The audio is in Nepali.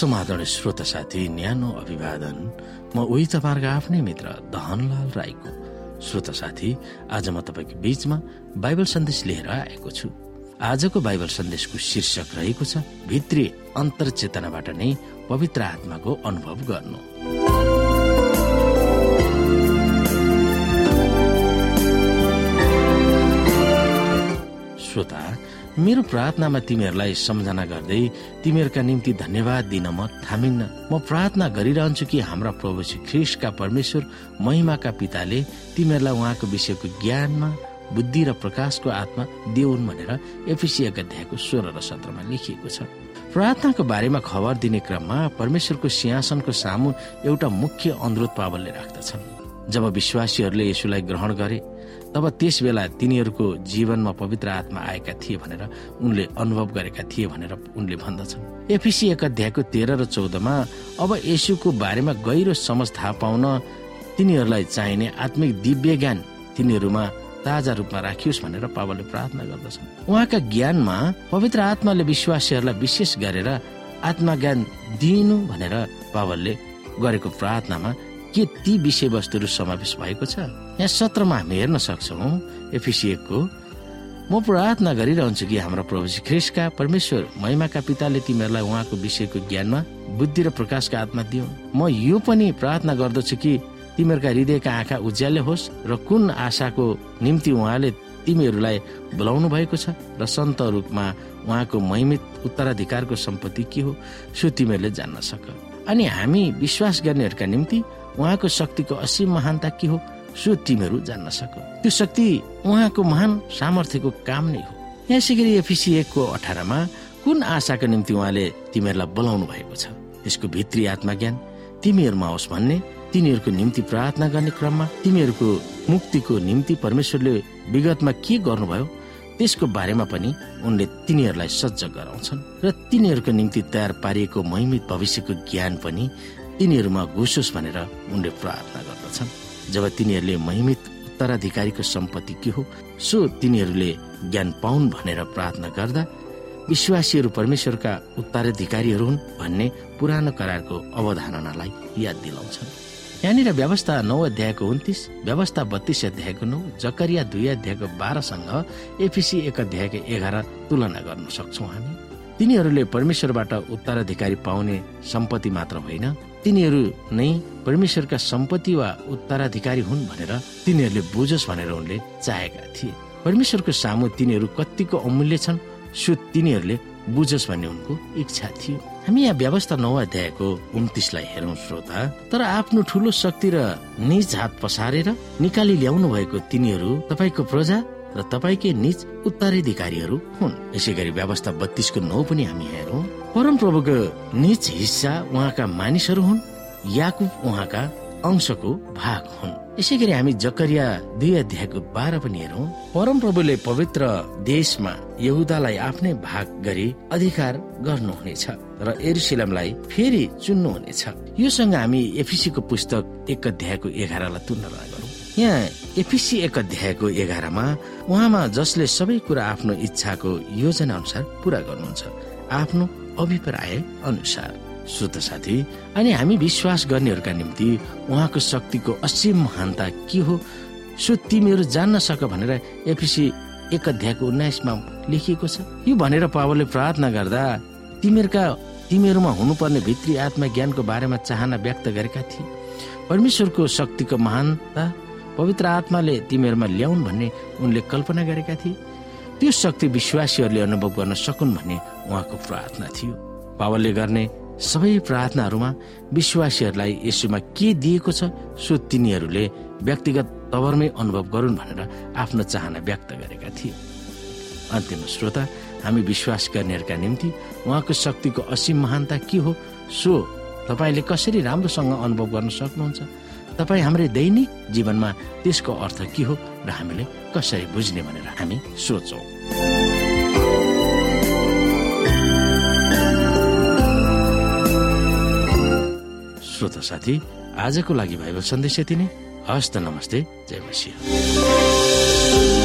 समाधान श्रोता साथी न्यानो अभिवादन। म उही तपाईँहरूको आफ्नै मित्र दहनलाल राईको श्रोता साथी। आज म तपाईँको बीचमा बाइबल सन्देश लिएर आएको छु। आजको बाइबल सन्देशको शीर्षक रहेको छ भित्री अन्तर्चेतनाबाट नै पवित्र आत्माको अनुभव गर्नु। मेरो प्रार्थनामा तिमीहरूलाई सम्झना गर्दै तिमीहरूका निम्ति धन्यवाद दिन म थामिन्न। म प्रार्थना गरिरहन्छु कि हाम्रा प्रभु श्री ख्रिस्टका परमेश्वर महिमाका पिताले तिमीहरूलाई उहाँको विषयको ज्ञानमा बुद्धि र प्रकाशको आत्मा देऊन् भनेर एफिसी अध्यायको सोह्र र सत्रमा लेखिएको छ। प्रार्थनाको बारेमा खबर दिने क्रममा परमेश्वरको सिंहासनको सामु एउटा मुख्य अनुरोध पावलले राख्दछन्। जब विश्वासीहरूले यसुलाई ग्रहण गरे तब त्यस बेला तिनीहरूको जीवनमा पवित्र आत्मा आएका थिए भनेर उनले अनुभव गरेका थिए भनेर उनले भन्दछन्। एफिसी एक अध्यायको तेह्र र चौधमा अब यसुको बारेमा गहिरो समझ थाहा पाउन तिनीहरूलाई चाहिने आत्मिक दिव्य ज्ञान तिनीहरूमा ताजा रूपमा राखियोस् भनेर पावलले प्रार्थना गर्दछन्। उहाँका ज्ञानमा पवित्र आत्माले विश्वासीहरूलाई विशेष गरेर आत्मा ज्ञान दिनु भनेर पावलले गरेको प्रार्थनामा के ती विषयवस्तुहरू समावेश भएको छ? यहाँ सत्रमा हामी हेर्न सक्छौँ एफिसिएको म प्रार्थना गरिरहन्छु कि हाम्रो प्रभु ख्रिसका परमेश्वर महिमाका पिताले तिमीहरूलाई उहाँको विषयको ज्ञानमा बुद्धि र प्रकाशका आत्मा दियो। म यो पनि प्रार्थना गर्दछु कि तिमीहरूका हृदयका आँखा उज्याले होस् र कुन आशाको निम्ति उहाँले तिमीहरूलाई बोलाउनु भएको छ र सन्त रूपमा उहाँको महिमित उत्तराधिकारको सम्पत्ति के हो सो तिमीहरूले जान्न सक। अनि हामी विश्वास गर्नेहरूका निम्ति उहाँको शक्तिको असीम महानता के हो सो तिमीहरू जान्न सक। त्यो शक्ति उहाँको महान सामर्थ्यको काम नै हो। यसै गरी एफिसी एकको अठारमा कुन आशाको निम्ति उहाँले तिमीहरूलाई बोलाउनु भएको छ? त्यसको भित्री आत्मज्ञान तिमीहरूमा होस् भन्ने तिनीहरूको निम्ति प्रार्थना गर्ने क्रममा तिमीहरूको मुक्तिको निम्ति परमेश्वरले विगतमा के गर्नुभयो त्यसको बारेमा पनि उनले तिनीहरूलाई सज्ज गराउँछन्। र तिनीहरूको निम्ति तयार पारिएको महिमित भविष्यको ज्ञान पनि तिनीहरूमा घुसोस् भनेर उनले प्रार्थना गर्दछन्। जब तिनीहरूले महिमित उत्तराधिकारीको सम्पत्ति के हो सो तिनीहरूले ज्ञान पाउन् भनेर प्रार्थना गर्दा विश्वासीहरू परमेश्वरका उत्तराधिकारीहरू हुन् भन्ने पुरानो करारको अवधारणालाई याद दिलाउँछन्। यहाँनिर व्यवस्था नौ अध्यायको उन्तिस व्यवस्था बत्तीस अध्यायको नौ जकरिया दुई अध्यायको बाह्रसँग एफिसी एक अध्यायको एघार तुलना गर्न सक्छौ हामी। तिनीहरूले परमेश्वरबाट उत्तराधिकारी पाउने सम्पत्ति मात्र होइन तिनीहरू नै परमेश्वरका सम्पत्ति वा उत्तराधिकारी हुन् भनेर तिनीहरूले बुझोस् भनेर उनले चाहेका थिए। परमेश्वरको सामु तिनीहरू कतिको अमूल्य छन् सो तिनीहरूले बुझोस् भन्ने उनको इच्छा थियो। हामी यहाँ व्यवस्था नौ अध्यायको उन्तिसलाई हेरौँ श्रोता। तर आफ्नो ठुलो शक्ति र निज हात पसारेर निकाली ल्याउनु भएको तिनीहरू तपाईँको प्रजा र तपाईँकै निज उत्तराधिकारीहरू हुन्। यसै गरी व्यवस्था बत्तीसको नौ पनि हामी हेरौँ। परम प्रभुको निज हिस्सा उहाँका मानिसहरू हुन् याकुब उहाँका अंशको भाग हुन्। यसै गरी हामी जकरिया दुई अध्यायको बाह्र पनि हेरौँ। परम प्रभुले पवित्र देशमा यहुदालाई आफ्नै भाग गरी अधिकार गर्नुहुनेछ र एरुसिलमलाई फेरि चुन्नुहुनेछ। योसँग हामी एफिसीको पुस्तक एक अध्यायको एघारलाई तुलना गरौँ। यहाँ एफिसी एक अध्यायको एघारमा उहाँमा जसले सबै कुरा आफ्नो इच्छाको योजना अनुसार पूरा गर्नुहुन्छ। आफ्नो अभिप्राय अनुसार। श्रोत साथी अनि हामी विश्वास गर्नेहरूका निम्ति उहाँको शक्तिको असीम महानता के हो सो तिमीहरू जान्न सक भनेर एफिसी एक अध्यायको उन्नाइसमा लेखिएको छ। यो भनेर पावलले प्रार्थना गर्दा तिमीहरूका तिमीहरूमा हुनुपर्ने भित्री आत्मा ज्ञानको बारेमा चाहना व्यक्त गरेका थिए। परमेश्वरको शक्तिको महानता पवित्र आत्माले तिमीहरूमा ल्याउन् भन्ने उनले कल्पना गरेका थिए। त्यो शक्ति विश्वासीहरूले अनुभव गर्न सकुन् भन्ने उहाँको प्रार्थना थियो। पावलले गर्ने सबै प्रार्थनाहरूमा विश्वासीहरूलाई यसोमा के दिएको छ सो तिनीहरूले व्यक्तिगत तवरमै अनुभव गरून् भनेर आफ्नो चाहना व्यक्त गरेका थिए। अन्तिम श्रोता हामी विश्वास गर्नेहरूका निम्ति उहाँको शक्तिको असीम महानता के हो सो तपाईँले कसरी राम्रोसँग अनुभव गर्न सक्नुहुन्छ? तपाईँ हाम्रै दैनिक जीवनमा त्यसको अर्थ के हो र हामीले कसरी बुझ्ने भनेर हामी सोचौँ श्रोत साथी आजको लागि भाइबल सन्देश यति नै। हस्त नमस्ते जय मसिंह।